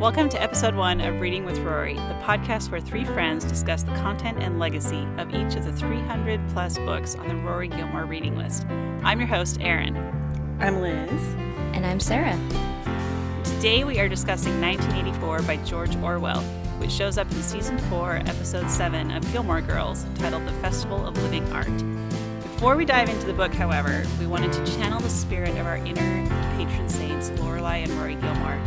Welcome to episode one of Reading with Rory, the podcast where three friends discuss the content and legacy of each of the 300 plus books on the Rory Gilmore reading list. I'm your host, Erin. I'm Liz. And I'm Sarah. Today we are discussing 1984 by George Orwell, which shows up in season four, episode seven of Gilmore Girls, titled The Festival of Living Art. Before we dive into the book, however, we wanted to channel the spirit of our inner patron saints, Lorelai and Rory Gilmore,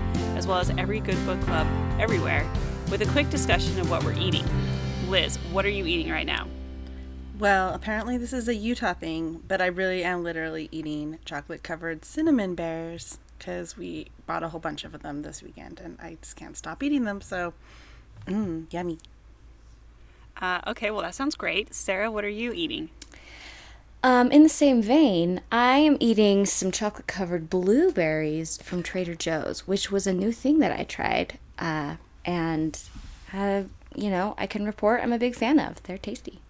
as well as every good book club everywhere, with a quick discussion of what we're eating. Liz, what are you eating right now? Well, apparently this is a Utah thing, but I really am literally eating chocolate covered cinnamon bears because we bought a whole bunch of them this weekend and I just can't stop eating them. So, mmm, yummy. Uh, okay, well, that sounds great. Sarah, what are you eating? Um, in the same vein, I am eating some chocolate covered blueberries from Trader Joe's, which was a new thing that I tried. Uh, and, uh, you know, I can report I'm a big fan of. They're tasty.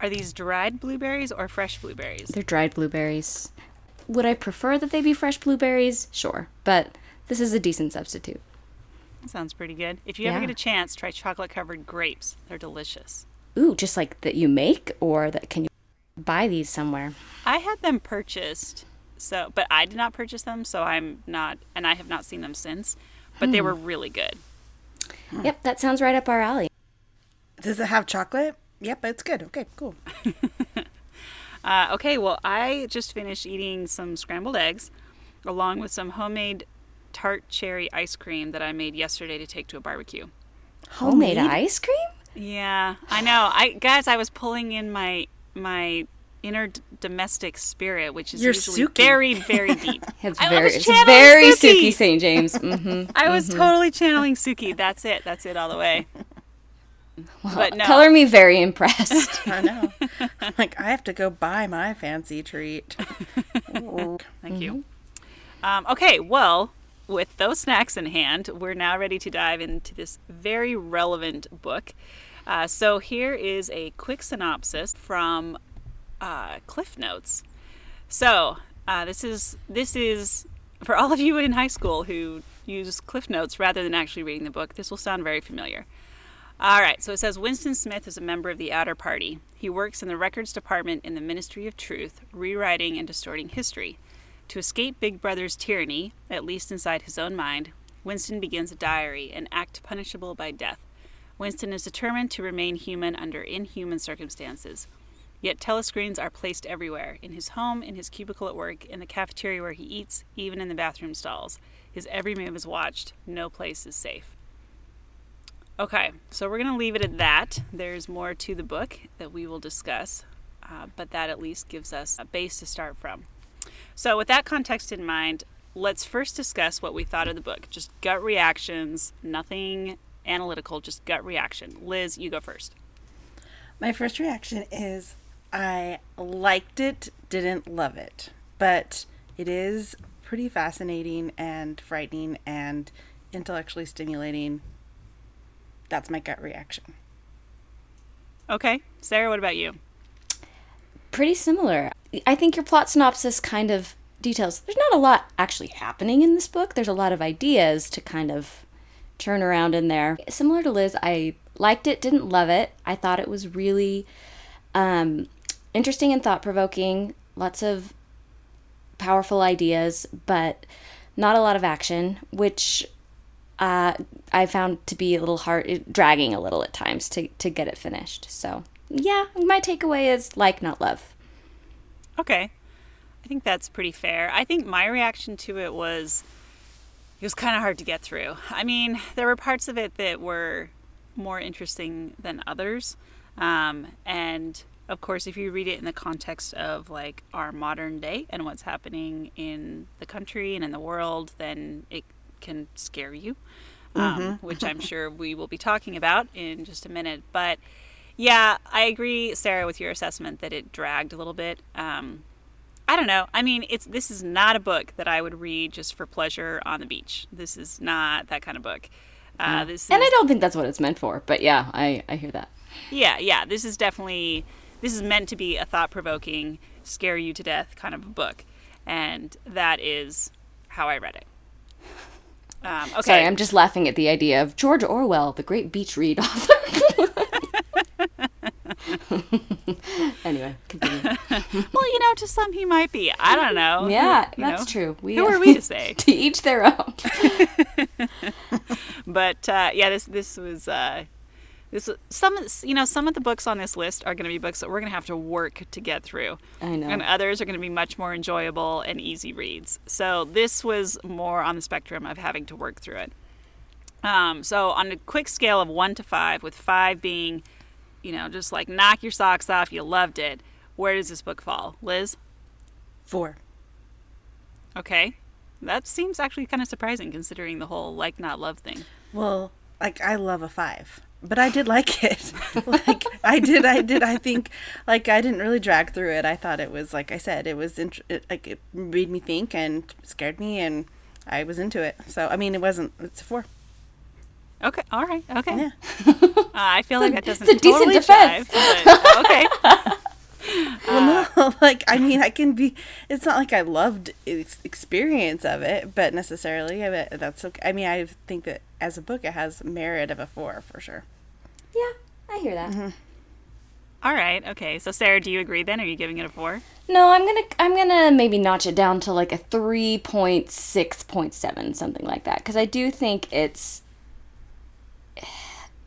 Are these dried blueberries or fresh blueberries? They're dried blueberries. Would I prefer that they be fresh blueberries? Sure. But this is a decent substitute. Sounds pretty good. If you ever get a chance, try chocolate covered grapes. They're delicious. Ooh, just like that you make, or that can you buy these somewhere? I had them purchased, so but I did not purchase them, so I'm not, and I have not seen them since. But they were really good. Yep, that sounds right up our alley. Does it have chocolate? Yep, it's good. Okay, cool. Uh, okay, well, I just finished eating some scrambled eggs, along with some homemade tart cherry ice cream that I made yesterday to take to a barbecue. Homemade ice cream? Yeah, I know. I guys, I was pulling in my my inner d- domestic spirit, which is You're usually Suki. buried very deep. It's I very, was it's channeling very Suki. Suki St. James. Mm-hmm, I was totally channeling Suki. That's it. That's it all the way. but no, Color me very impressed. I know. I'm like, I have to go buy my fancy treat. Thank you. Um, okay, well, with those snacks in hand, we're now ready to dive into this very relevant book. Uh, so here is a quick synopsis from uh, Cliff Notes. So uh, this is this is for all of you in high school who use Cliff Notes rather than actually reading the book. This will sound very familiar. All right, so it says Winston Smith is a member of the Outer Party. He works in the records department in the Ministry of Truth, rewriting and distorting history. To escape Big Brother's tyranny, at least inside his own mind, Winston begins a diary, an act punishable by death. Winston is determined to remain human under inhuman circumstances. Yet telescreens are placed everywhere in his home, in his cubicle at work, in the cafeteria where he eats, even in the bathroom stalls. His every move is watched. No place is safe. Okay, so we're going to leave it at that. There's more to the book that we will discuss, uh, but that at least gives us a base to start from. So, with that context in mind, let's first discuss what we thought of the book. Just gut reactions, nothing analytical, just gut reaction. Liz, you go first. My first reaction is I liked it, didn't love it, but it is pretty fascinating and frightening and intellectually stimulating. That's my gut reaction. Okay, Sarah, what about you? Pretty similar. I think your plot synopsis kind of details. There's not a lot actually happening in this book. There's a lot of ideas to kind of churn around in there. Similar to Liz, I liked it, didn't love it. I thought it was really um, interesting and thought provoking. Lots of powerful ideas, but not a lot of action, which uh, I found to be a little hard, dragging a little at times to, to get it finished. So, yeah, my takeaway is like, not love. Okay. I think that's pretty fair. I think my reaction to it was it was kind of hard to get through. I mean, there were parts of it that were more interesting than others. Um, and of course, if you read it in the context of like our modern day and what's happening in the country and in the world, then it can scare you, um, which I'm sure we will be talking about in just a minute. But yeah, I agree, Sarah, with your assessment that it dragged a little bit. Um, I don't know. I mean, it's this is not a book that I would read just for pleasure on the beach. This is not that kind of book. Uh, this is, And I don't think that's what it's meant for, but yeah, I, I hear that. yeah, yeah. This is definitely this is meant to be a thought-provoking, scare you to death kind of a book, and that is how I read it. Um, okay. Sorry, I'm just laughing at the idea of George Orwell, the great beach read author. anyway, continue. well, you know, to some he might be. I don't know. Yeah, You that's know, true. We, Who are we to say? to each their own. But uh, yeah, this this was uh, this some you know some of the books on this list are going to be books that we're going to have to work to get through. I know. And others are going to be much more enjoyable and easy reads. So this was more on the spectrum of having to work through it. Um, so on a quick scale of one to five, with five being, you know, just like knock your socks off, you loved it. Where does this book fall, Liz? Four. Okay, that seems actually kind of surprising considering the whole like not love thing. Well, like I love a five, but I did like it. like I did, I did. I think like I didn't really drag through it. I thought it was like I said, it was int- it, like it made me think and scared me, and I was into it. So I mean, it wasn't. It's a four. Okay, all right, okay. Yeah. Uh, I feel like that doesn't it's a decent defense. jive, but, okay. Well, no, like I mean, I can be. It's not like I loved its experience of it, but necessarily, I bet that's okay. I mean, I think that as a book, it has merit of a four for sure. yeah, I hear that. All right, okay. So Sarah, do you agree then? Are you giving it a four? No, I'm gonna I'm gonna maybe notch it down to like a three point six point seven, something like that, because I do think it's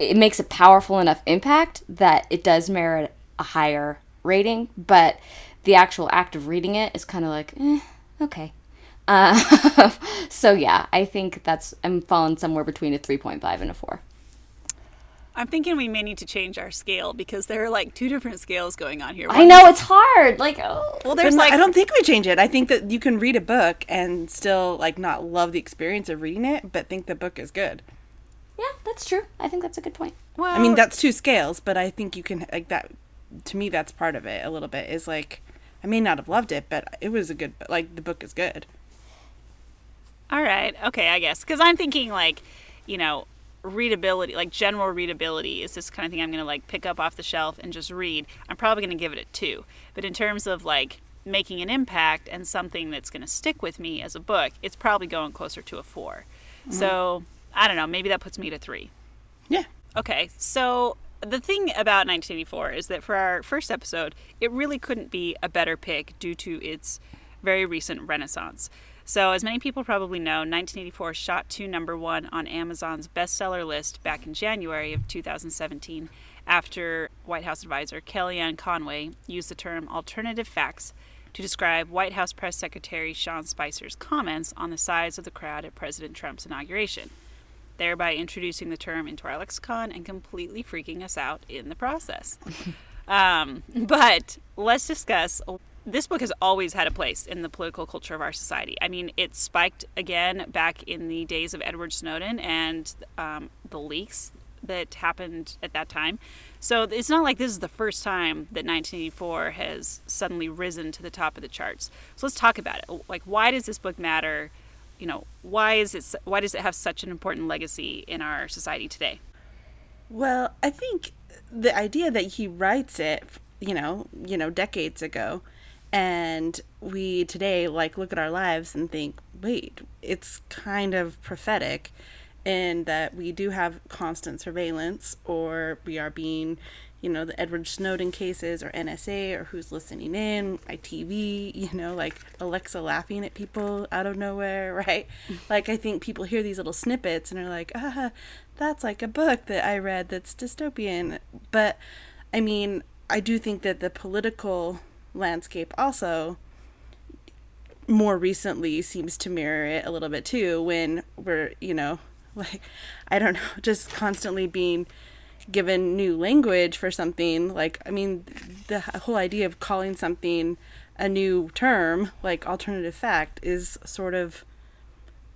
it makes a powerful enough impact that it does merit a higher rating, but the actual act of reading it is kind of like, eh, okay. Uh, so yeah, I think that's I'm falling somewhere between a three point five and a four. I'm thinking we may need to change our scale because there are like two different scales going on here. I know it's hard. Like, oh, Well, there's like I don't think we change it. I think that you can read a book and still like not love the experience of reading it, but think the book is good. Yeah, that's true. I think that's a good point. well, I mean, that's two scales, but I think you can like that. To me, that's part of it. A little bit is like, I may not have loved it, but it was a good. Like the book is good. all right, okay, I guess because I'm thinking like, you know, readability, like general readability, is this kind of thing I'm gonna like pick up off the shelf and just read. I'm probably gonna give it a two, but in terms of like making an impact and something that's gonna stick with me as a book, it's probably going closer to a 4 mm-hmm. So I don't know, maybe that puts me to three. Yeah. Okay, so the thing about 1984 is that for our first episode, it really couldn't be a better pick due to its very recent renaissance. So, as many people probably know, 1984 shot to number one on Amazon's bestseller list back in January of 2017 after White House advisor Kellyanne Conway used the term alternative facts to describe White House Press Secretary Sean Spicer's comments on the size of the crowd at President Trump's inauguration thereby introducing the term into our lexicon and completely freaking us out in the process. um, but let's discuss. This book has always had a place in the political culture of our society. I mean, it spiked again back in the days of Edward Snowden and um, the leaks that happened at that time. So it's not like this is the first time that 1984 has suddenly risen to the top of the charts. So let's talk about it. Like, why does this book matter? You know why is it why does it have such an important legacy in our society today? Well, I think the idea that he writes it, you know, you know, decades ago, and we today like look at our lives and think, wait, it's kind of prophetic in that we do have constant surveillance or we are being you know the edward snowden cases or nsa or who's listening in itv you know like alexa laughing at people out of nowhere right? Like i think people hear these little snippets and are like ah that's like a book that i read that's dystopian. But i mean i do think that the political landscape also more recently seems to mirror it a little bit too when we're you know like i don't know just constantly being given new language for something like i mean the whole idea of calling something a new term like alternative fact is sort of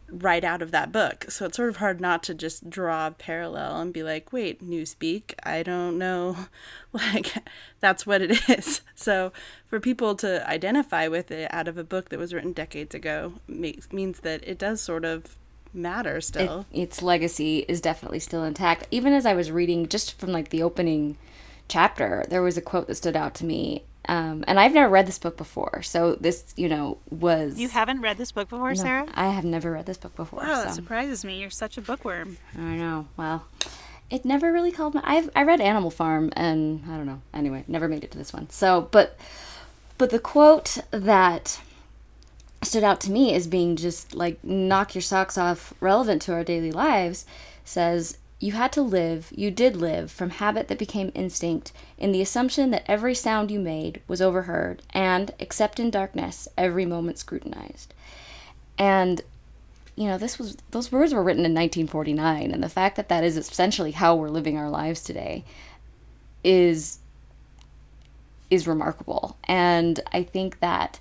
right out of that book. So it's sort of hard not to just draw a parallel and be like wait newspeak? I don't know. Like that's what it is. So for people to identify with it out of a book that was written decades ago means that it does sort of matter still it, its legacy is definitely still intact. Even as I was reading, just from like the opening chapter, there was a quote that stood out to me Um, and I've never read this book before, so this, you know, was You haven't read this book before, Sarah? I have never read this book before. Wow, that so. surprises me. You're such a bookworm. I know. Well, it never really called my. I've I read Animal Farm, and I don't know. Anyway, never made it to this one. So, but but the quote that stood out to me as being just like knock your socks off, relevant to our daily lives, says. You had to live, you did live, from habit that became instinct, in the assumption that every sound you made was overheard, and, except in darkness, every moment scrutinized. And you know this was those words were written in 1949 and the fact that that is essentially how we're living our lives today is is remarkable and i think that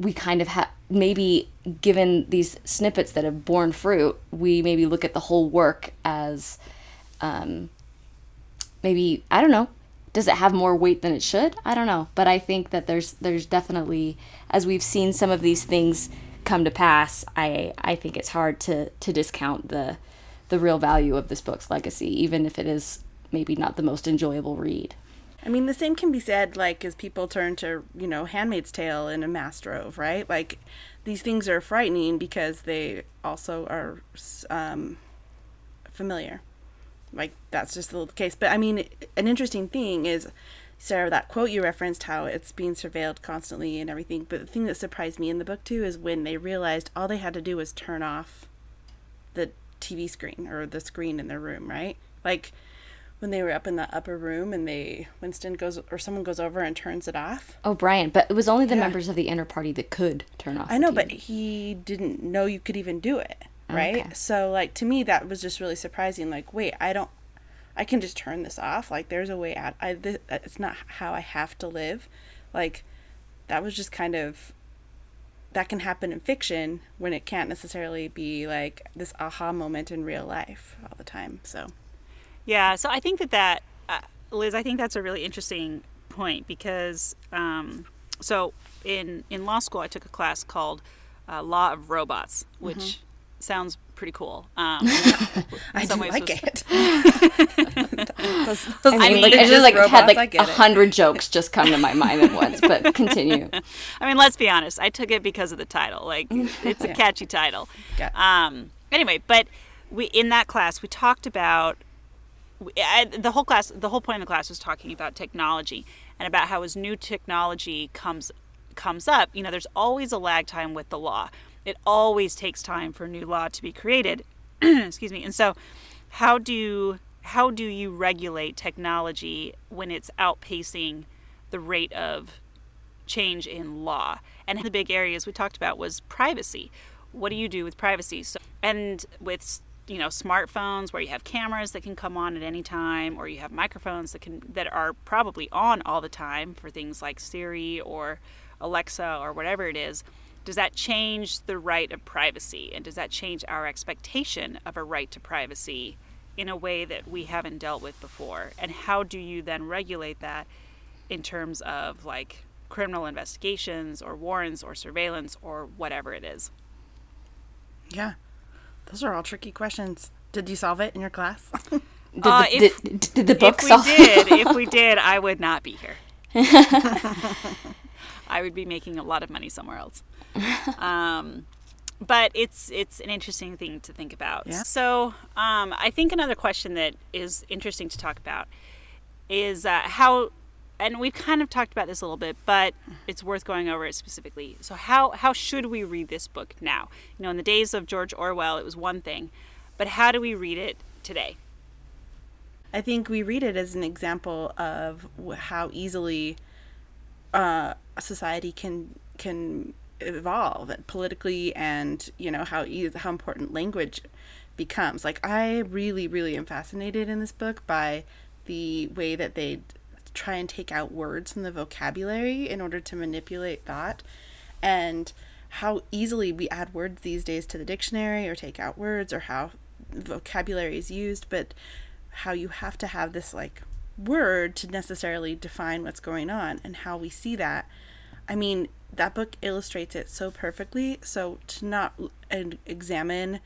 we kind of have maybe given these snippets that have borne fruit we maybe look at the whole work as um, maybe i don't know does it have more weight than it should? I don't know. But i think that there's there's definitely as we've seen some of these things come to pass i i think it's hard to to discount the the real value of this book's legacy even if it is maybe not the most enjoyable read I mean, the same can be said, like, as people turn to, you know, Handmaid's Tale and A Mass Drove, right? Like, these things are frightening because they also are um, familiar. Like, that's just the case. But, I mean, an interesting thing is, Sarah, that quote you referenced, how it's being surveilled constantly and everything. But the thing that surprised me in the book, too, is when they realized all they had to do was turn off the TV screen or the screen in their room, right? Like, when they were up in the upper room and they Winston goes or someone goes over and turns it off. Oh, Brian, but it was only the yeah. members of the inner party that could turn off. I know, but he didn't know you could even do it, right? Okay. So like to me that was just really surprising like wait, I don't I can just turn this off. Like there's a way out. I th- it's not how I have to live. Like that was just kind of that can happen in fiction when it can't necessarily be like this aha moment in real life all the time. So yeah, so I think that that uh, Liz, I think that's a really interesting point because um, so in in law school I took a class called uh, Law of Robots, which mm-hmm. sounds pretty cool. Um, I do like was... it. those, those I mean, like I just like robots, had like a hundred jokes just come to my mind at once. But continue. I mean, let's be honest. I took it because of the title. Like, it's a catchy title. Um, anyway, but we in that class we talked about I, the whole class, the whole point of the class was talking about technology and about how as new technology comes comes up, you know, there's always a lag time with the law. It always takes time for new law to be created. Excuse me. And so, how do how do you regulate technology when it's outpacing the rate of change in law? And the big areas we talked about was privacy. What do you do with privacy? So, and with you know smartphones where you have cameras that can come on at any time or you have microphones that can that are probably on all the time for things like Siri or Alexa or whatever it is does that change the right of privacy? And does that change our expectation of a right to privacy in a way that we haven't dealt with before? And how do you then regulate that in terms of like criminal investigations or warrants or surveillance or whatever it is? Yeah those are all tricky questions. Did you solve it in your class? did, uh, the, if, did, did, the book if solve we did, if we did, I would not be here. I would be making a lot of money somewhere else. Um, but it's it's an interesting thing to think about. Yeah. So um, I think another question that is interesting to talk about is uh, how and we've kind of talked about this a little bit, but it's worth going over it specifically. So how how should we read this book now? You know, in the days of George Orwell, it was one thing, but how do we read it today? I think we read it as an example of how easily uh, a society can can evolve politically, and you know how how important language becomes. Like I really, really am fascinated in this book by the way that they try and take out words from the vocabulary in order to manipulate thought. And how easily we add words these days to the dictionary or take out words or how vocabulary is used but how you have to have this like word to necessarily define what's going on and how we see that. I mean that book illustrates it so perfectly. So to not and examine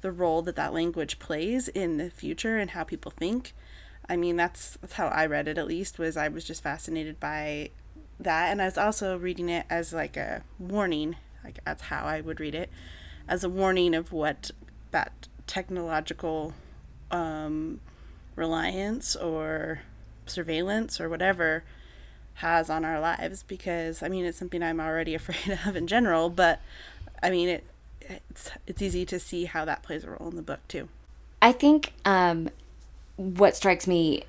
the role that that language plays in the future and how people think I mean, that's, that's how I read it at least, was I was just fascinated by that, and I was also reading it as like a warning. Like that's how I would read it, as a warning of what that technological um, reliance or surveillance or whatever has on our lives. Because I mean, it's something I'm already afraid of in general, but I mean, it it's it's easy to see how that plays a role in the book too. I think um, what strikes me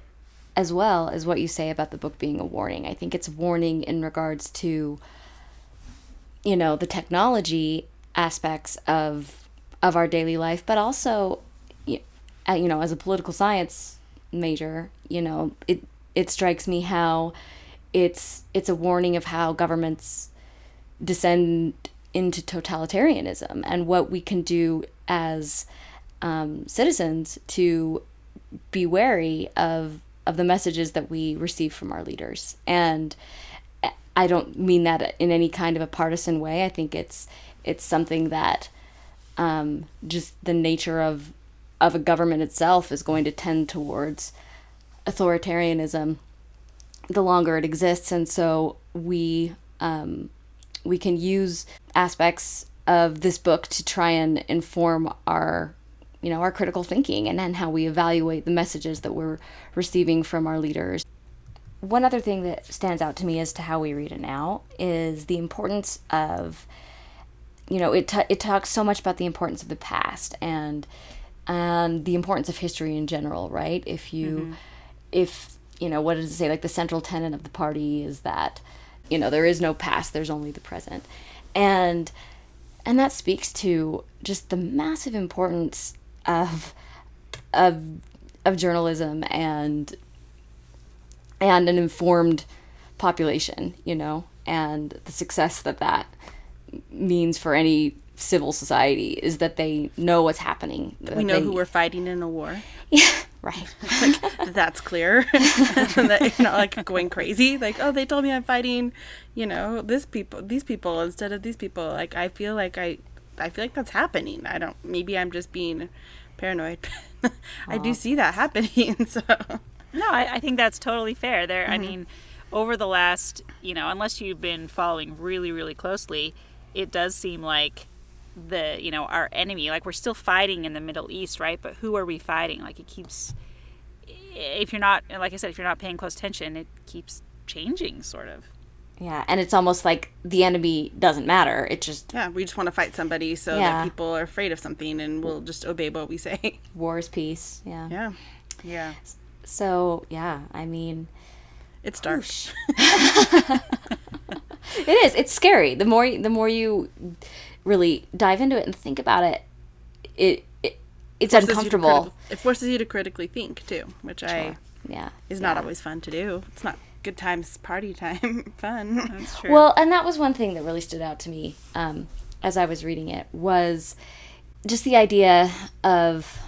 as well is what you say about the book being a warning. I think it's a warning in regards to, you know, the technology aspects of of our daily life, but also, you know, as a political science major, you know, it it strikes me how it's it's a warning of how governments descend into totalitarianism and what we can do as um, citizens to be wary of of the messages that we receive from our leaders. And I don't mean that in any kind of a partisan way. I think it's it's something that um, just the nature of of a government itself is going to tend towards authoritarianism the longer it exists, and so we um, we can use aspects of this book to try and inform our you know our critical thinking and then how we evaluate the messages that we're receiving from our leaders. One other thing that stands out to me as to how we read it now is the importance of you know it t- it talks so much about the importance of the past and and the importance of history in general right? If you mm-hmm. if you know what does it say? Like the central tenet of the party is that you know there is no past there's only the present. And and that speaks to just the massive importance of of of journalism and and an informed population, you know, and the success that that means for any civil society is that they know what's happening. We know they, who we're fighting in a war. Yeah, right. like, that's clear. that you're not like going crazy. Like, oh, they told me I'm fighting, you know, this people, these people instead of these people. Like, I feel like I, I feel like that's happening. I don't. Maybe I'm just being paranoid. I do see that happening. So no, I, I think that's totally fair. There, mm-hmm. I mean, over the last, you know, unless you've been following really, really closely, it does seem like the, you know, our enemy. Like we're still fighting in the Middle East, right? But who are we fighting? Like it keeps. If you're not, like I said, if you're not paying close attention, it keeps changing, sort of. Yeah, and it's almost like the enemy doesn't matter. It just yeah, we just want to fight somebody so yeah. that people are afraid of something and we'll just obey what we say. War is peace. Yeah. Yeah. Yeah. So yeah, I mean, it's dark. it is. It's scary. The more the more you really dive into it and think about it, it, it it's it uncomfortable. It forces you to critically think too, which sure. I yeah is not always fun to do. It's not good times, party time, fun. That's true. Well, and that was one thing that really stood out to me um, as I was reading it was just the idea of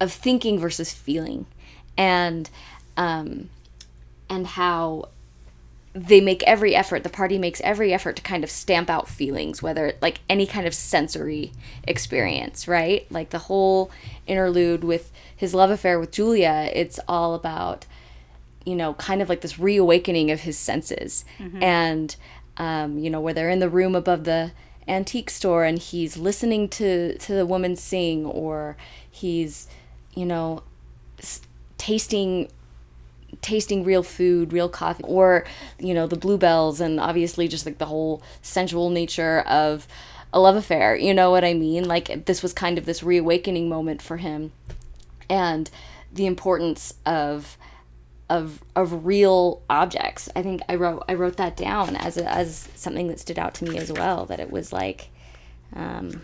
of thinking versus feeling, and um, and how they make every effort the party makes every effort to kind of stamp out feelings whether like any kind of sensory experience right like the whole interlude with his love affair with julia it's all about you know, kind of like this reawakening of his senses. Mm-hmm. And, um, you know, where they're in the room above the antique store and he's listening to, to the woman sing or he's, you know, s- tasting tasting real food, real coffee, or you know the bluebells, and obviously just like the whole sensual nature of a love affair. You know what I mean? Like this was kind of this reawakening moment for him, and the importance of of of real objects. I think I wrote I wrote that down as a, as something that stood out to me as well. That it was like, um,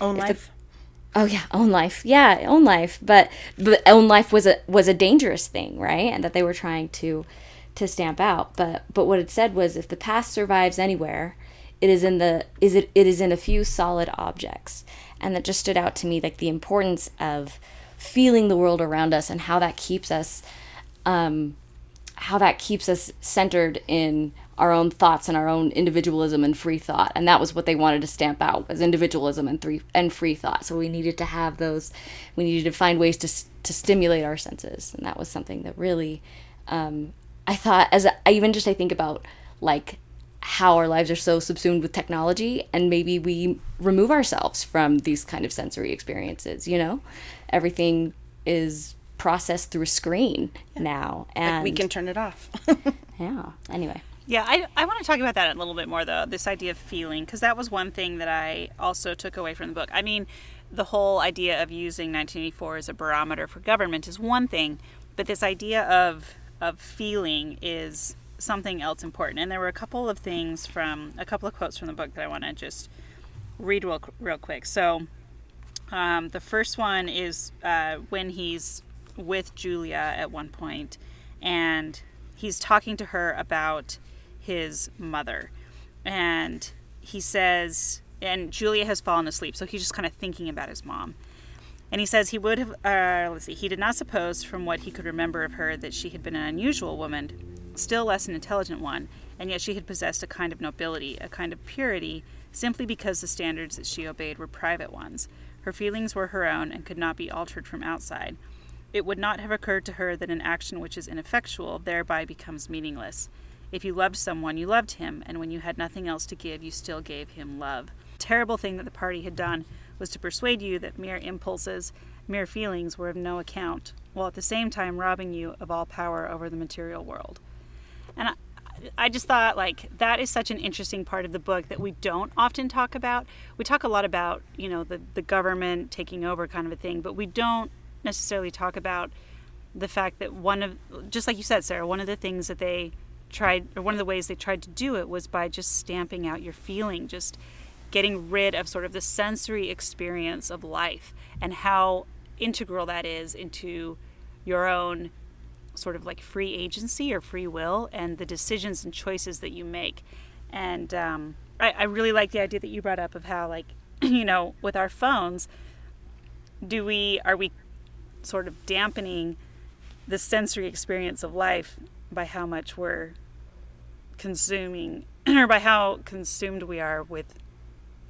ownlife. The, oh yeah, ownlife. Yeah, ownlife. But but ownlife was a was a dangerous thing, right? And that they were trying to to stamp out. But but what it said was if the past survives anywhere, it is in the is it it is in a few solid objects. And that just stood out to me like the importance of feeling the world around us and how that keeps us um, how that keeps us centered in our own thoughts and our own individualism and free thought. And that was what they wanted to stamp out was individualism and free and free thought. So we needed to have those we needed to find ways to to stimulate our senses. And that was something that really um, I thought as I even just I think about like how our lives are so subsumed with technology and maybe we remove ourselves from these kind of sensory experiences you know everything is processed through a screen yeah. now and like we can turn it off yeah anyway yeah I, I want to talk about that a little bit more though this idea of feeling because that was one thing that i also took away from the book i mean the whole idea of using 1984 as a barometer for government is one thing but this idea of of feeling is something else important. And there were a couple of things from a couple of quotes from the book that I want to just read real, real quick. So um, the first one is uh, when he's with Julia at one point, and he's talking to her about his mother. And he says, and Julia has fallen asleep, so he's just kind of thinking about his mom. And he says he would have, uh, let's see, he did not suppose from what he could remember of her that she had been an unusual woman, still less an intelligent one, and yet she had possessed a kind of nobility, a kind of purity, simply because the standards that she obeyed were private ones. Her feelings were her own and could not be altered from outside. It would not have occurred to her that an action which is ineffectual thereby becomes meaningless. If you loved someone, you loved him, and when you had nothing else to give, you still gave him love. The Terrible thing that the party had done was to persuade you that mere impulses, mere feelings were of no account, while at the same time robbing you of all power over the material world. And I, I just thought like that is such an interesting part of the book that we don't often talk about. We talk a lot about, you know, the, the government taking over kind of a thing, but we don't necessarily talk about the fact that one of just like you said, Sarah, one of the things that they tried or one of the ways they tried to do it was by just stamping out your feeling, just getting rid of sort of the sensory experience of life and how integral that is into your own sort of like free agency or free will and the decisions and choices that you make. And um, I, I really like the idea that you brought up of how, like, you know, with our phones, do we are we sort of dampening the sensory experience of life by how much we're consuming or by how consumed we are with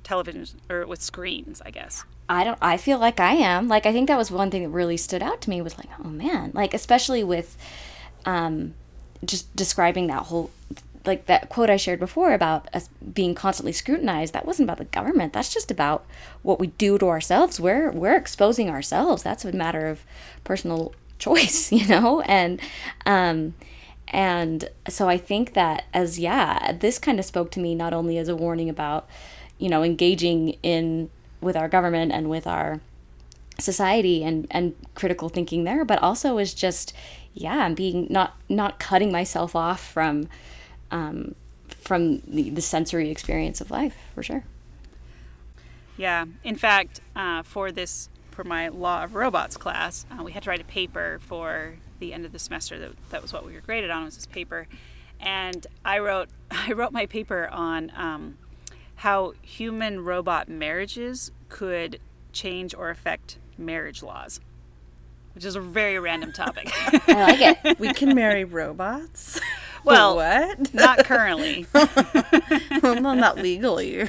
television or with screens, I guess. I don't I feel like I am. Like I think that was one thing that really stood out to me was like, oh man, like especially with um just describing that whole like that quote I shared before about us being constantly scrutinized, that wasn't about the government. That's just about what we do to ourselves. We're we're exposing ourselves. That's a matter of personal choice, you know? And um and so I think that as yeah, this kind of spoke to me not only as a warning about, you know, engaging in with our government and with our society and and critical thinking there but also is just yeah being not not cutting myself off from um from the, the sensory experience of life for sure. Yeah. In fact uh, for this for my law of robots class uh, we had to write a paper for the end of the semester that, that was what we were graded on was this paper. And i wrote i wrote my paper on um, how human robot marriages could change or affect marriage laws, which is a very random topic. I like it. We can marry robots. Well, what? Not currently. well, not legally.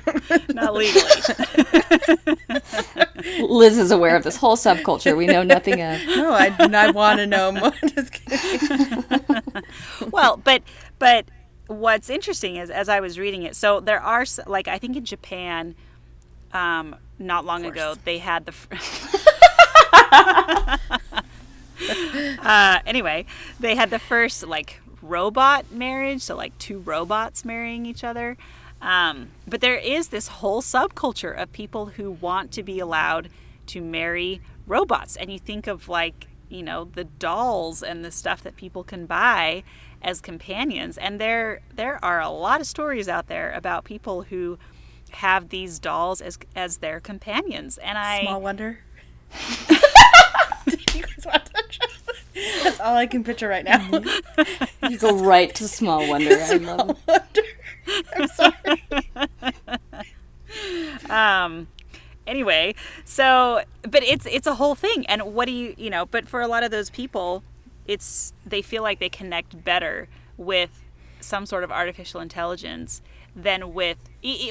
not legally. Liz is aware of this whole subculture we know nothing of. No, I, I want to know more. Just kidding. well, but but what's interesting is as I was reading it, so there are like I think in Japan, um, not long ago they had the. uh, anyway, they had the first like robot marriage, so like two robots marrying each other. Um, but there is this whole subculture of people who want to be allowed to marry robots, and you think of like you know the dolls and the stuff that people can buy as companions and there there are a lot of stories out there about people who have these dolls as as their companions and i small wonder. That's all i can picture right now. Mm-hmm. you go right to small wonder. Small i love wonder. i'm sorry. Um anyway so but it's it's a whole thing and what do you you know but for a lot of those people it's they feel like they connect better with some sort of artificial intelligence than with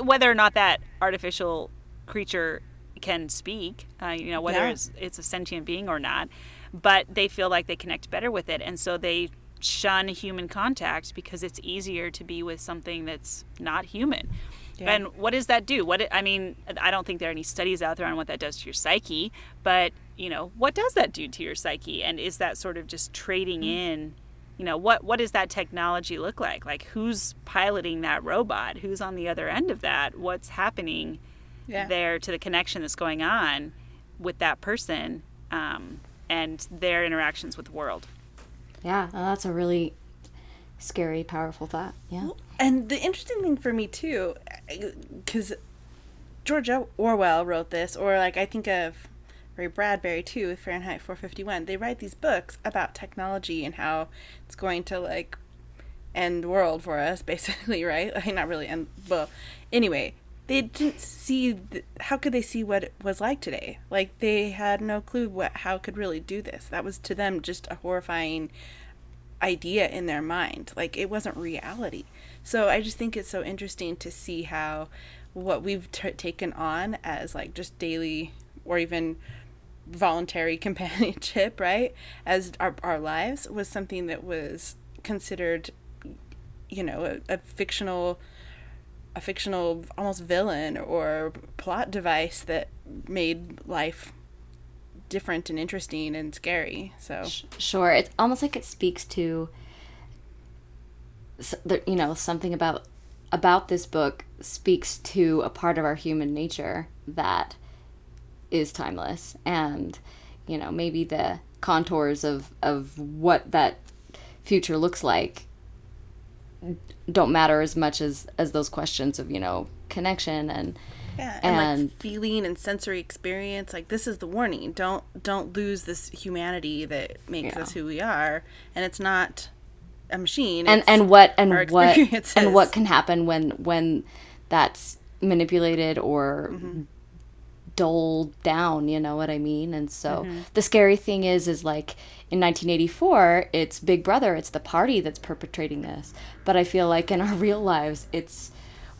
whether or not that artificial creature can speak uh, you know whether yeah. it's, it's a sentient being or not but they feel like they connect better with it and so they shun human contact because it's easier to be with something that's not human. Yeah. And what does that do? What it, I mean, I don't think there are any studies out there on what that does to your psyche, but you know, what does that do to your psyche? And is that sort of just trading Mm-hmm. in? You know, what what does that technology look like? Like who's piloting that robot? Who's on the other end of that? What's happening Yeah. there to the connection that's going on with that person um, and their interactions with the world? Yeah, well, that's a really scary, powerful thought. Yeah. And the interesting thing for me too, because George Orwell wrote this, or like I think of Ray Bradbury too, with Fahrenheit 451. They write these books about technology and how it's going to like end the world for us, basically, right? Like not really end. Well, anyway, they didn't see. th how could they see what it was like today? Like they had no clue what how could really do this. That was to them just a horrifying idea in their mind. Like it wasn't reality. So I just think it's so interesting to see how what we've t- taken on as like just daily or even voluntary companionship, right? As our, our lives was something that was considered, you know, a, a fictional a fictional almost villain or plot device that made life different and interesting and scary. So Sure, it's almost like it speaks to, you know, something about about this book speaks to a part of our human nature that is timeless, and you know, maybe the contours of of what that future looks like don't matter as much as as those questions of you know connection and Yeah, and, And- like feeling and sensory experience. Like this is the warning. Don't don't lose this humanity that makes Yeah. us who we are. And it's not a machine. and and what and what and what can happen when when that's manipulated or Mm-hmm. Doled down you know what i mean? And so Mm-hmm. the scary thing is is like in 1984 it's big brother it's the party that's perpetrating this. But i feel like in our real lives it's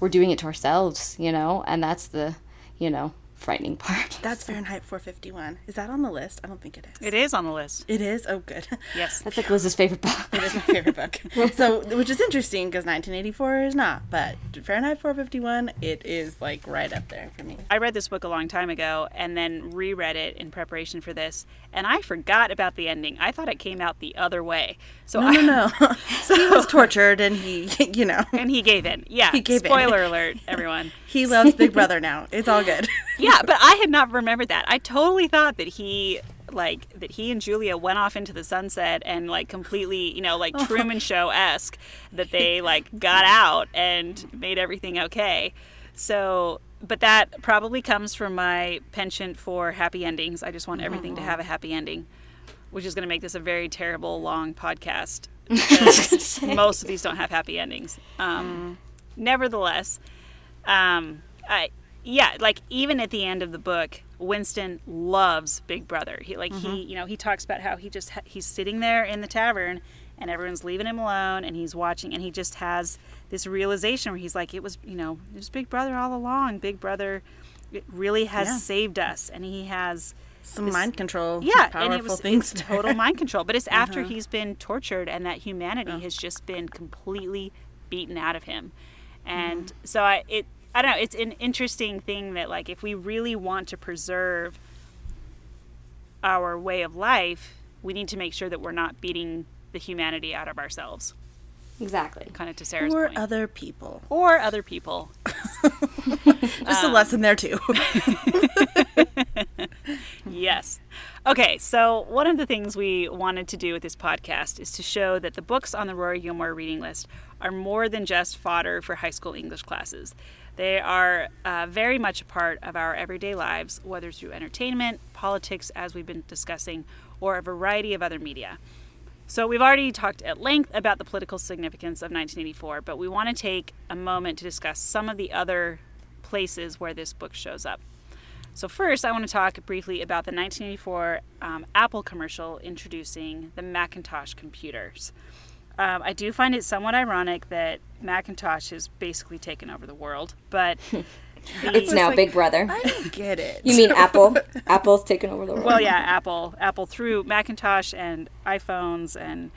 we're doing it to ourselves you know? And that's the you know frightening part That's Fahrenheit 451. Is that on the list? I don't think it is. It is on the list. It is. Oh, good. Yes. that's like liz's favorite book It is my favorite book. So, which is interesting because 1984 is not, but Fahrenheit 451, it is like right up there for me. I read this book a long time ago and then reread it in preparation for this, and I forgot about the ending. I thought it came out the other way. So No, I, no, no. so he was tortured and he, you know, and he gave in. Yeah. He gave in. Spoiler alert, everyone. he loves Big Brother now. It's all good. Yeah, but I had not remembered that. I totally thought that he like that he and Julia went off into the sunset and like completely, you know, like Truman Show esque that they like got out and made everything okay. So, but that probably comes from my penchant for happy endings. I just want everything to have a happy ending, which is going to make this a very terrible long podcast. most of these don't have happy endings. Um, Nevertheless, um, I yeah, like even at the end of the book, Winston loves Big Brother. He like he mm-hmm. you know he talks about how he just ha- he's sitting there in the tavern and everyone's leaving him alone and he's watching and he just has this realization where he's like it was you know it was Big Brother all along. Big Brother it really has Yeah. saved us and he has Some This- mind control. yeah, powerful and it was things. total mind control. But it's after mm-hmm. he's been tortured and that humanity oh. has just been completely beaten out of him. And mm-hmm. so I it I don't know, it's an interesting thing that like if we really want to preserve our way of life, we need to make sure that we're not beating the humanity out of ourselves. exactly Kind of to Sarah's or point. other people. or other people. Just a Um, lesson there too. Yes. Okay, so one of the things we wanted to do with this podcast is to show that the books on the Rory Gilmore reading list are more than just fodder for high school English classes. They are uh, very much a part of our everyday lives, whether through entertainment, politics, as we've been discussing, or a variety of other media. So, we've already talked at length about the political significance of 1984, but we want to take a moment to discuss some of the other places where this book shows up. So, first, I want to talk briefly about the 1984 um, Apple commercial introducing the Macintosh computers. Um, I do find it somewhat ironic that Macintosh has basically taken over the world, but it's now like- big brother I don't get it. you mean apple apple's taken over the world well, yeah, Apple, Apple through Macintosh and iPhones and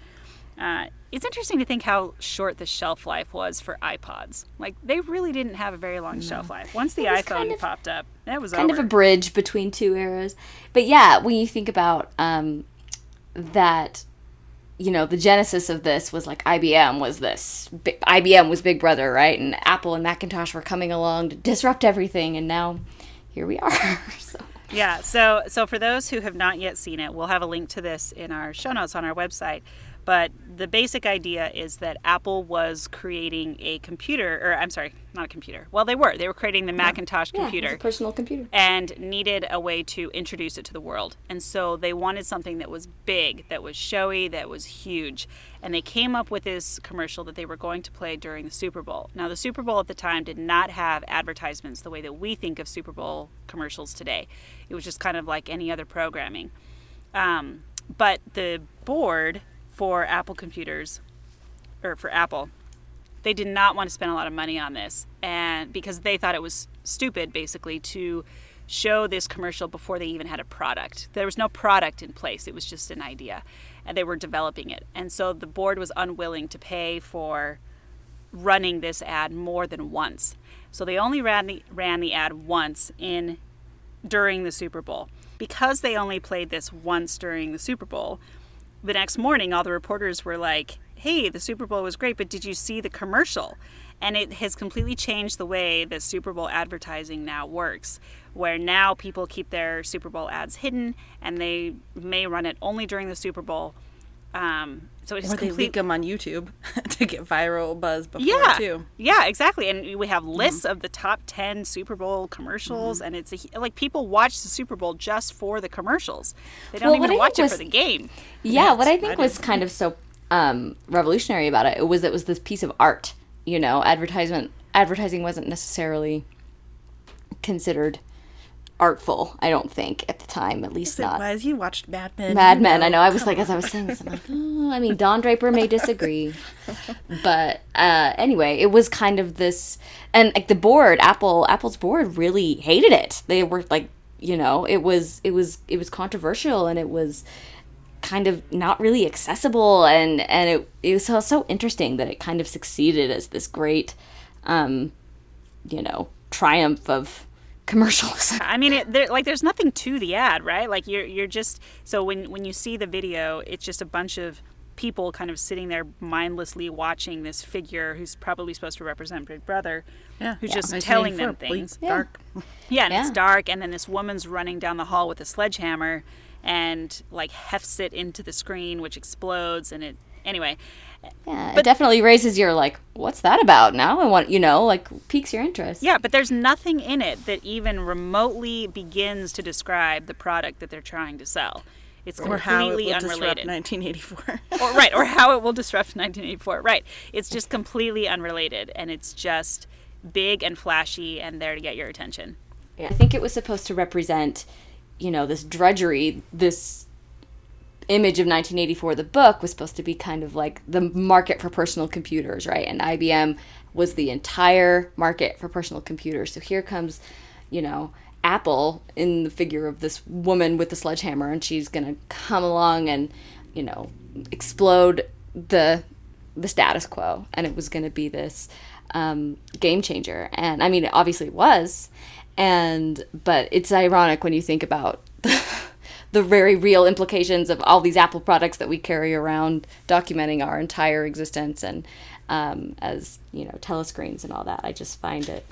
Uh, it's interesting to think how short the shelf life was for iPods. Like they really didn't have a very long shelf life. Once the iPhone kind of- popped up, that was kind over. of a bridge between two eras. But yeah, when you think about um, that, you know, the genesis of this was like IBM was this. IBM was Big Brother, right? And Apple and Macintosh were coming along to disrupt everything, and now here we are. so. Yeah, so so for those who have not yet seen it, we'll have a link to this in our show notes on our website. But the basic idea is that Apple was creating a computer, or I'm sorry, not a computer. Well, they were. They were creating the Macintosh Yeah, computer. a personal computer. and needed a way to introduce it to the world. And so they wanted something that was big, that was showy, that was huge. And they came up with this commercial that they were going to play during the Super Bowl. Now, the Super Bowl at the time did not have advertisements the way that we think of Super Bowl commercials today. It was just kind of like any other programming. Um, but the board for Apple computers, or for Apple, they did not want to spend a lot of money on this and because they thought it was stupid basically to show this commercial before they even had a product. There was no product in place. It was just an idea and they were developing it. And so the board was unwilling to pay for running this ad more than once. So they only ran the ran the ad once in during the Super Bowl. Because they only played this once during the Super Bowl the next morning all the reporters were like hey the super bowl was great but did you see the commercial? And it has completely changed the way that super bowl advertising now works where now people keep their super bowl ads hidden and they may run it only during the super bowl. Um, so it's Or they complete leak them on YouTube to get viral buzz before yeah too. yeah exactly and we have Mm-hmm. lists of the top 10 super bowl commercials and it's a, like people watch the super bowl just for the commercials they don't Well, even watch think it for the game Yeah, what I think was kind of so um, revolutionary about it, it was it was this piece of art. You know, advertisement advertising wasn't necessarily considered artful. I don't think at the time, at least It not. was. You watched Mad Men. Mad Men. I know. I was like, as I was saying this, I'm like, oh, I mean, Don Draper may disagree, but uh, anyway, it was kind of this, and like the board, Apple, Apple's board really hated it. They were like, you know, it was, it was, it was controversial, and it was kind of not really accessible, and and it it was so, so interesting that it kind of succeeded as this great, um, you know, triumph of commercialism. I mean, it, there, like there's nothing to the ad, right? Like you're you're just so when when you see the video, it's just a bunch of people kind of sitting there mindlessly watching this figure who's probably supposed to represent Big Brother, Yeah. who's Yeah. just telling them 1984, bleak, things. Dark. Yeah, and it's dark, and then this woman's running down the hall with a sledgehammer and like hefts it into the screen, which explodes, and it anyway. Yeah, it definitely raises your like, what's that about? Now I want, you know, like piques your interest. Yeah, but there's nothing in it that even remotely begins to describe the product that they're trying to sell. It's Or how it completely will disrupt unrelated. 1984. or right, or how it will disrupt 1984. Right. It's just completely unrelated and it's just big and flashy and there to get your attention. I think it was supposed to represent, you know, this drudgery, this image of 1984. The book was supposed to be kind of like the market for personal computers, right? And IBM was the entire market for personal computers. So here comes, you know, Apple in the figure of this woman with the sledgehammer, and she's gonna come along and, you know, explode the the status quo, and it was gonna be this um, game changer. And I mean, it obviously was, and but it's ironic when you think about the, very real implications of all these Apple products that we carry around, documenting our entire existence, and um, as you know, telescreens and all that. I just find it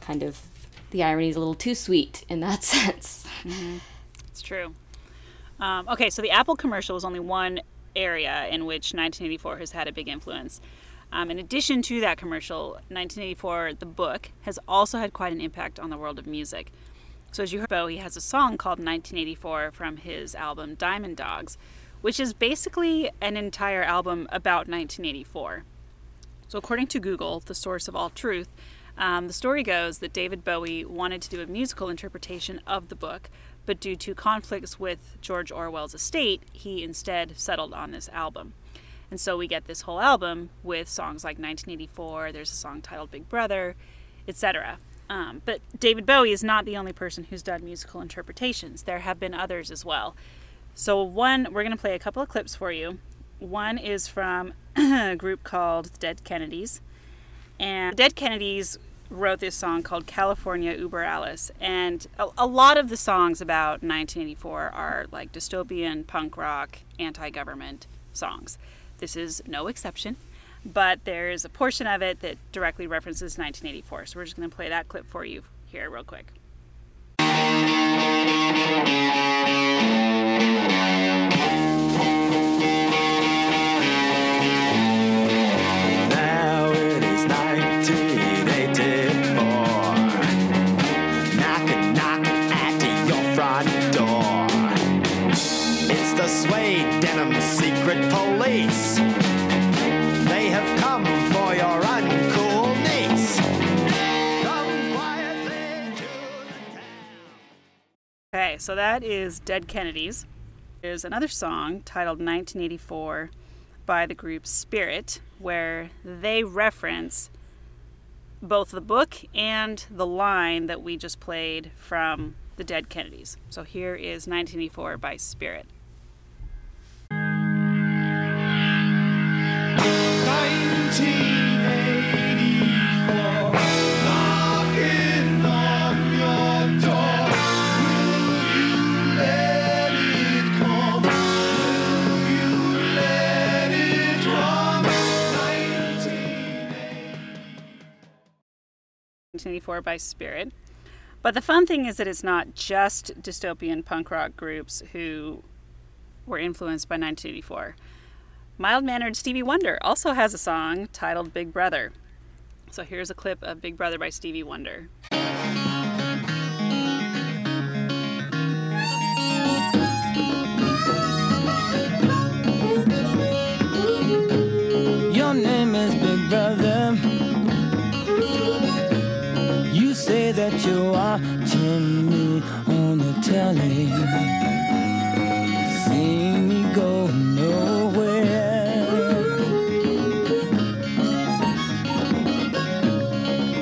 kind of the irony is a little too sweet in that sense. It's true. Um, okay, so the Apple commercial was only one area in which 1984 has had a big influence. Um, in addition to that commercial, 1984, the book, has also had quite an impact on the world of music. So, as you heard, Bowie has a song called 1984 from his album Diamond Dogs, which is basically an entire album about 1984. So, according to Google, the source of all truth, um, the story goes that David Bowie wanted to do a musical interpretation of the book, but due to conflicts with George Orwell's estate, he instead settled on this album. And so we get this whole album with songs like 1984, there's a song titled Big Brother, etc. Um, but David Bowie is not the only person who's done musical interpretations. There have been others as well. So, one, we're going to play a couple of clips for you. One is from a group called the Dead Kennedys. And the Dead Kennedys wrote this song called California Über Alles. And a, a lot of the songs about 1984 are like dystopian, punk rock, anti government songs. This is no exception, but there's a portion of it that directly references 1984. So we're just going to play that clip for you here, real quick. So that is Dead Kennedys. There's another song titled 1984 by the group Spirit, where they reference both the book and the line that we just played from the Dead Kennedys. So here is 1984 by Spirit. Knocking 1984 by Spirit. But the fun thing is that it's not just dystopian punk rock groups who were influenced by 1984. Mild mannered Stevie Wonder also has a song titled Big Brother. So here's a clip of Big Brother by Stevie Wonder. Your name is Big Brother. You're watching me on the telly. See me go nowhere.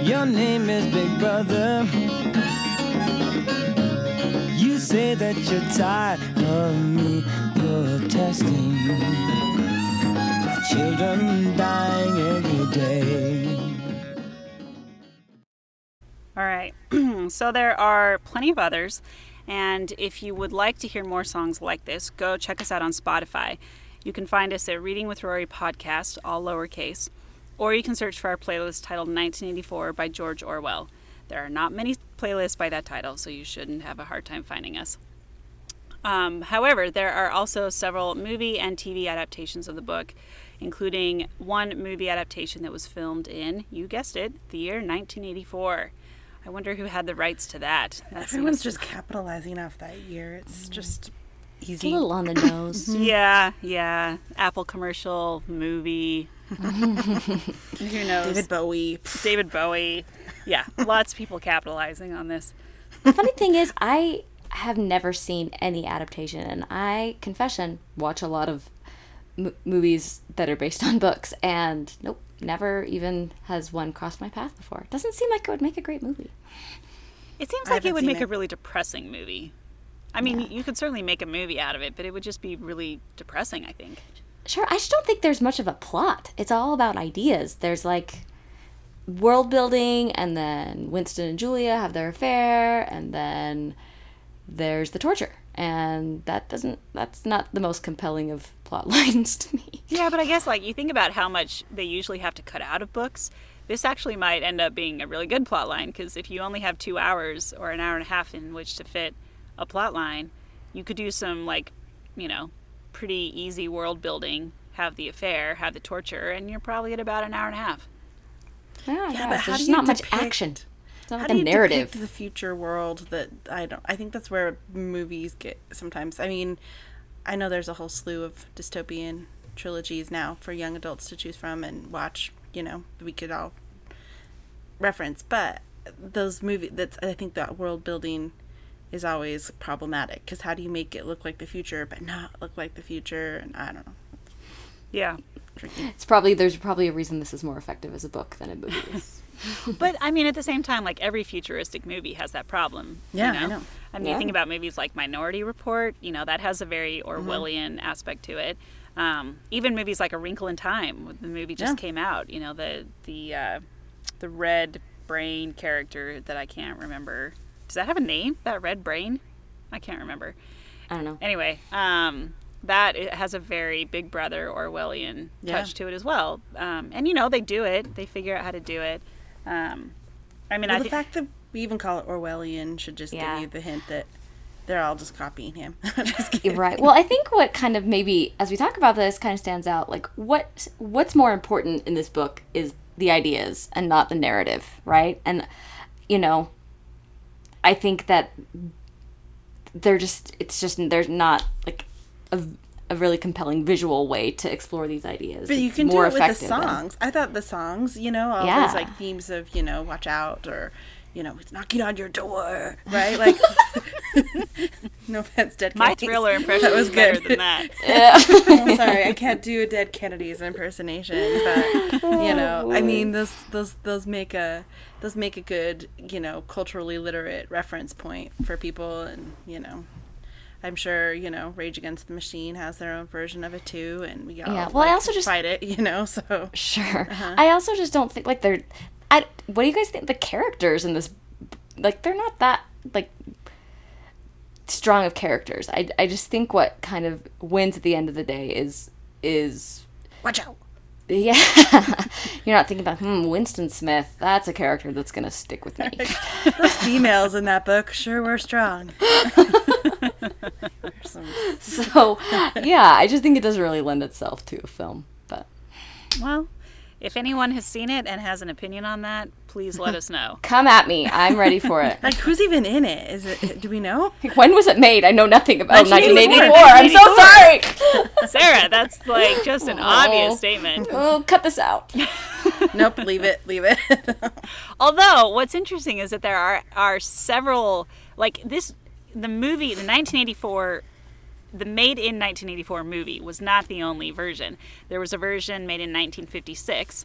Your name is Big Brother. You say that you're tired of me protesting. Children dying every day. So there are plenty of others. And if you would like to hear more songs like this, go check us out on Spotify. You can find us at Reading with Rory Podcast, all lowercase, or you can search for our playlist titled 1984 by George Orwell. There are not many playlists by that title, so you shouldn't have a hard time finding us. Um, however, there are also several movie and TV adaptations of the book, including one movie adaptation that was filmed in, you guessed it, the year 1984. I wonder who had the rights to that. That Everyone's seems- just capitalizing off that year. It's mm-hmm. just It's a little on the nose. Mm-hmm. Yeah, yeah. Apple commercial, movie. who knows? David Bowie. David Bowie. Yeah, lots of people capitalizing on this. the funny thing is, I have never seen any adaptation, and I, confession, watch a lot of m- movies that are based on books, and nope, never even has one crossed my path before. It Doesn't seem like it would make a great movie. It seems like it would seen make a really depressing movie. I mean, you could certainly make a movie out of it, but it would just be really depressing, I think. Sure, I just don't think there's much of a plot. It's all about ideas. There's like world building, and then Winston and Julia have their affair, and then there's the torture. And that doesn't, that's not the most compelling of plot lines to me. Yeah, but I guess like you think about how much they usually have to cut out of books. This actually might end up being a really good plot line because if you only have two hours or an hour and a half in which to fit a plot line, you could do some like, you know, pretty easy world building, have the affair, have the torture, and you're probably at about an hour and a half. Yeah, Yeah, yeah but how there's do you not much depict- action. It's not How like do a you narrative. depict the future world that I don't? I think that's where movies get sometimes. I mean, I know there's a whole slew of dystopian trilogies now for young adults to choose from and watch. You know, we could all reference, but those movies. That's I think that world building is always problematic because how do you make it look like the future but not look like the future? And I don't know. Yeah. Tricky. It's probably there's probably a reason this is more effective as a book than a movie is. But I mean, at the same time, like every futuristic movie has that problem. you Yeah, I know. I mean, Yeah. you think about movies like Minority Report. You know, that has a very Mm-hmm. Orwellian aspect to it. Um, even movies like A Wrinkle in Time, the movie just Yeah. came out. You know the the uh, the red brain character that I can't remember. Does that have a name? That red brain? I can't remember. I don't know. Anyway, um, that it has a very Big Brother Orwellian Yeah. touch to it as well. Um, and you know they do it. They figure out how to do it. Um, I mean, Well, I the think fact that we even call it Orwellian should just Yeah. give you the hint that they're all just copying him. just. Right. Well, I think what kind of maybe as we talk about this kind of stands out like what what's more important in this book is the ideas and not the narrative, right? And you know, I think that they're just it's just there's not like a, a really compelling visual way to explore these ideas. But you It's can do more it with the effective than- songs. I thought the songs, you know, all Yeah. those like themes of, you know, watch out or, you know, it's knocking on your door, right? Like, no offense, Dead my Kennedys. thriller impression That was was better than that. Yeah. I'm sorry, I can't do a Dead Kennedys impersonation, but you know, I mean, those those those make a those make a good, you know, culturally literate reference point for people, and you know. I'm sure you know Rage Against the Machine has their own version of it too, and we all Yeah, well, I also just- fight it, you know. So Sure. I also just don't think like they're. I what do you guys think the characters in this? Like they're not that like strong of characters. I I just think what kind of wins at the end of the day is is watch out. yeah. You're not thinking about hmm Winston Smith. That's a character that's gonna stick with me. Those females in that book sure were strong. There's some- so yeah, I just think it doesn't really lend itself to a film. But Well, if anyone has seen it and has an opinion on that, please let us know. come at me. I'm ready for it. like, who's even in it? Is it? Do we know? When was it made? I know nothing about 1984. 1984. I'm so sorry. Sarah, that's like just an oh. obvious statement. Oh, cut this out. Nope. Leave it. Leave it. Although, what's interesting is that there are are several like this. The movie, the 1984, the made in 1984 movie was not the only version. There was a version made in 1956,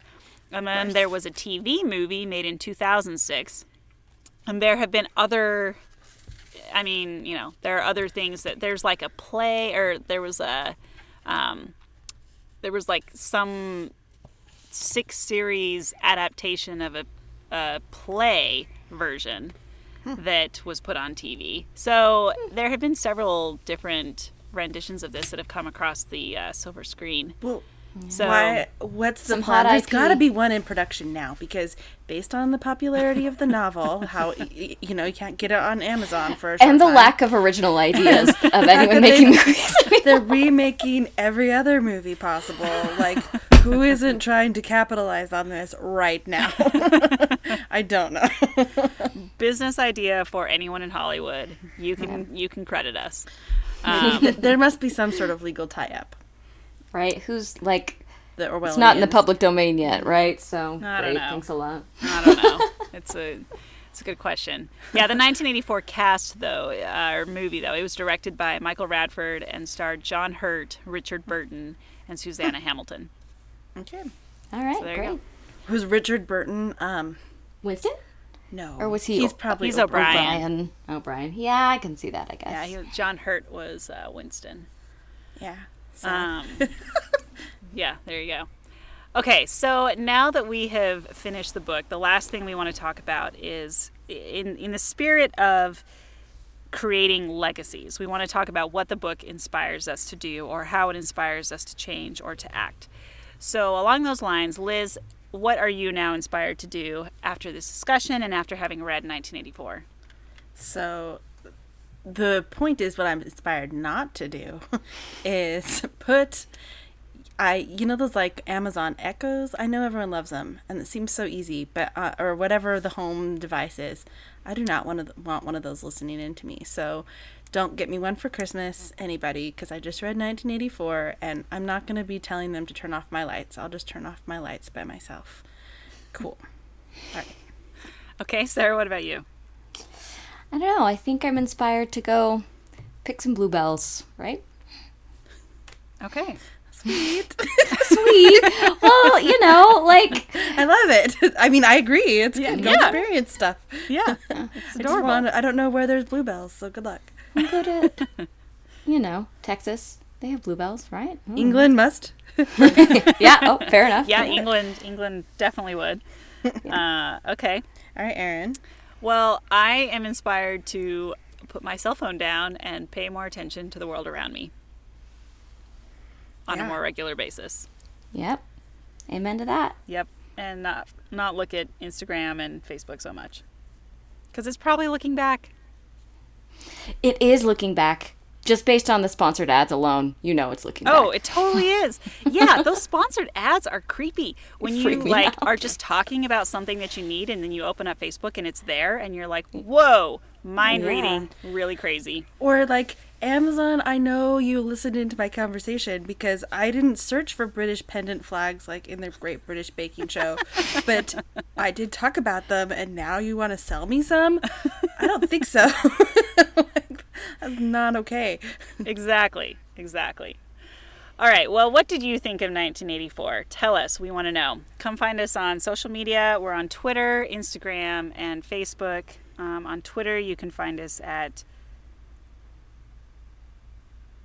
and then there was a TV movie made in 2006, and there have been other. I mean, you know, there are other things that there's like a play, or there was a, um, there was like some six series adaptation of a, a play version that was put on TV. So there have been several different renditions of this that have come across the uh, silver screen. well, So why? What's the Some plan? hot There's got to be one in production now because based on the popularity of the novel, how y- y- you know you can't get it on Amazon for a short and the time. lack of original ideas of anyone making they- movies. They're remaking every other movie possible. Like, who isn't trying to capitalize on this right now? I don't know. business idea for anyone in Hollywood. You can you can credit us. Um, there must be some sort of legal tie-up. Right? Who's like The Orwellians. it's not in the public domain yet, right? So I don't great, know. thanks a lot. I don't know. it's a it's a good question. Yeah, the 1984 cast though, uh, or movie though, it was directed by Michael Radford and starred John Hurt, Richard Burton, and Suzanna Hamilton. Okay. All right, So there you great. go. Who's Richard Burton? Um, Winston no. or was he? He's probably He's Oprah. O'Brien. O'Brien. O'Brien. Yeah, I can see that. I guess. Yeah, he, John Hurt was uh, Winston. Yeah. Um, yeah, there you go. Okay, so now that we have finished the book, the last thing we want to talk about is in in the spirit of creating legacies. We want to talk about what the book inspires us to do or how it inspires us to change or to act. So, along those lines, Liz, what are you now inspired to do after this discussion and after having read 1984? so the point is what I'm inspired not to do is put I you know those like Amazon Echoes. I know everyone loves them, and it seems so easy. But uh, or whatever the home device is, I do not want to want one of those listening in to me. So don't get me one for Christmas, anybody, because I just read 1984, and I'm not going to be telling them to turn off my lights. I'll just turn off my lights by myself. Cool. All right. Okay, Sarah, what about you? I don't know. I think I'm inspired to go pick some bluebells. Right. Okay. Sweet. Sweet. well, you know, like I love it. I mean, I agree. It's good. Go yeah. experience stuff. Yeah, it's I just adorable. want. I don't know where there's bluebells, so good luck. go to, you know, Texas. They have bluebells, right? Hmm. England must. yeah. Oh, fair enough. Yeah, England, England definitely would. Uh, okay. All right, Aaron. Well, I am inspired to put my cell phone down and pay more attention to the world around me on a more regular basis. Yep. Amen to that. Yep, and not not look at Instagram and Facebook so much because it's probably looking back. It is looking back. Just based on the sponsored ads alone, you know it's looking Oh, back. it totally is. Yeah, those sponsored ads are creepy. When you like out. are just talking about something that you need and then you open up Facebook and it's there and you're like, "Whoa, mind reading, really crazy." Or like Amazon, I know you listened into my conversation because I didn't search for British pendant flags like in the Great British Baking Show, but I did talk about them, and now you want to sell me some? I don't think so. Like, That's not okay. Exactly. Exactly. All right. Well, what did you think of 1984? Tell us. We want to know. Come find us on social media. We're on Twitter, Instagram, and Facebook. Um, on Twitter, you can find us at.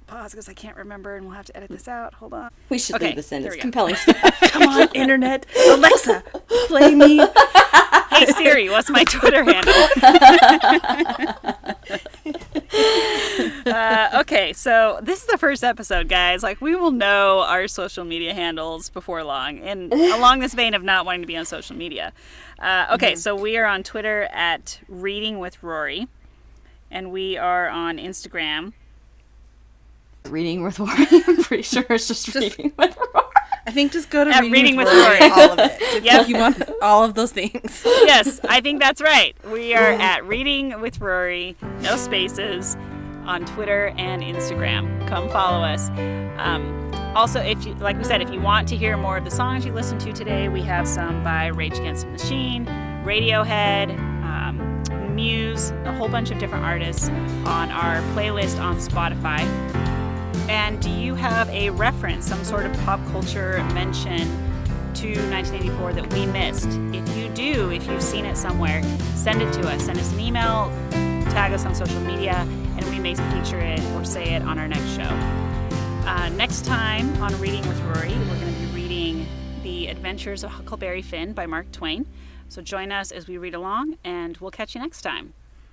Pause because I can't remember and we'll have to edit this out. Hold on. we should Okay, leave this in. It's compelling stuff. Come on, internet, Alexa, play me. Hey Siri, what's my Twitter handle? Uh, okay, so this is the first episode, guys. Like, we will know our social media handles before long, and along this vein of not wanting to be on social media. Uh, okay, so we are on Twitter at Reading with Rory, and we are on Instagram. reading with Rory. I'm pretty sure it's just, reading with Rory. I think just go to At reading, Reading with, with Rory, Rory. all of it. If Yep. you want all of those things. yes, I think that's right. We are at Reading with Rory, no spaces, on Twitter and Instagram. Come follow us. Um, also, if you, like we said, if you want to hear more of the songs you listened to today, we have some by Rage Against the Machine, Radiohead, um, Muse, a whole bunch of different artists on our playlist on Spotify. And do you have a reference, some sort of pop culture mention to 1984 that we missed? If you do, if you've seen it somewhere, send it to us. Send us an email, tag us on social media, and we may feature it or say it on our next show. Uh, next time on Reading with Rory, we're going to be reading The Adventures of Huckleberry Finn by Mark Twain. So join us as we read along, and we'll catch you next time.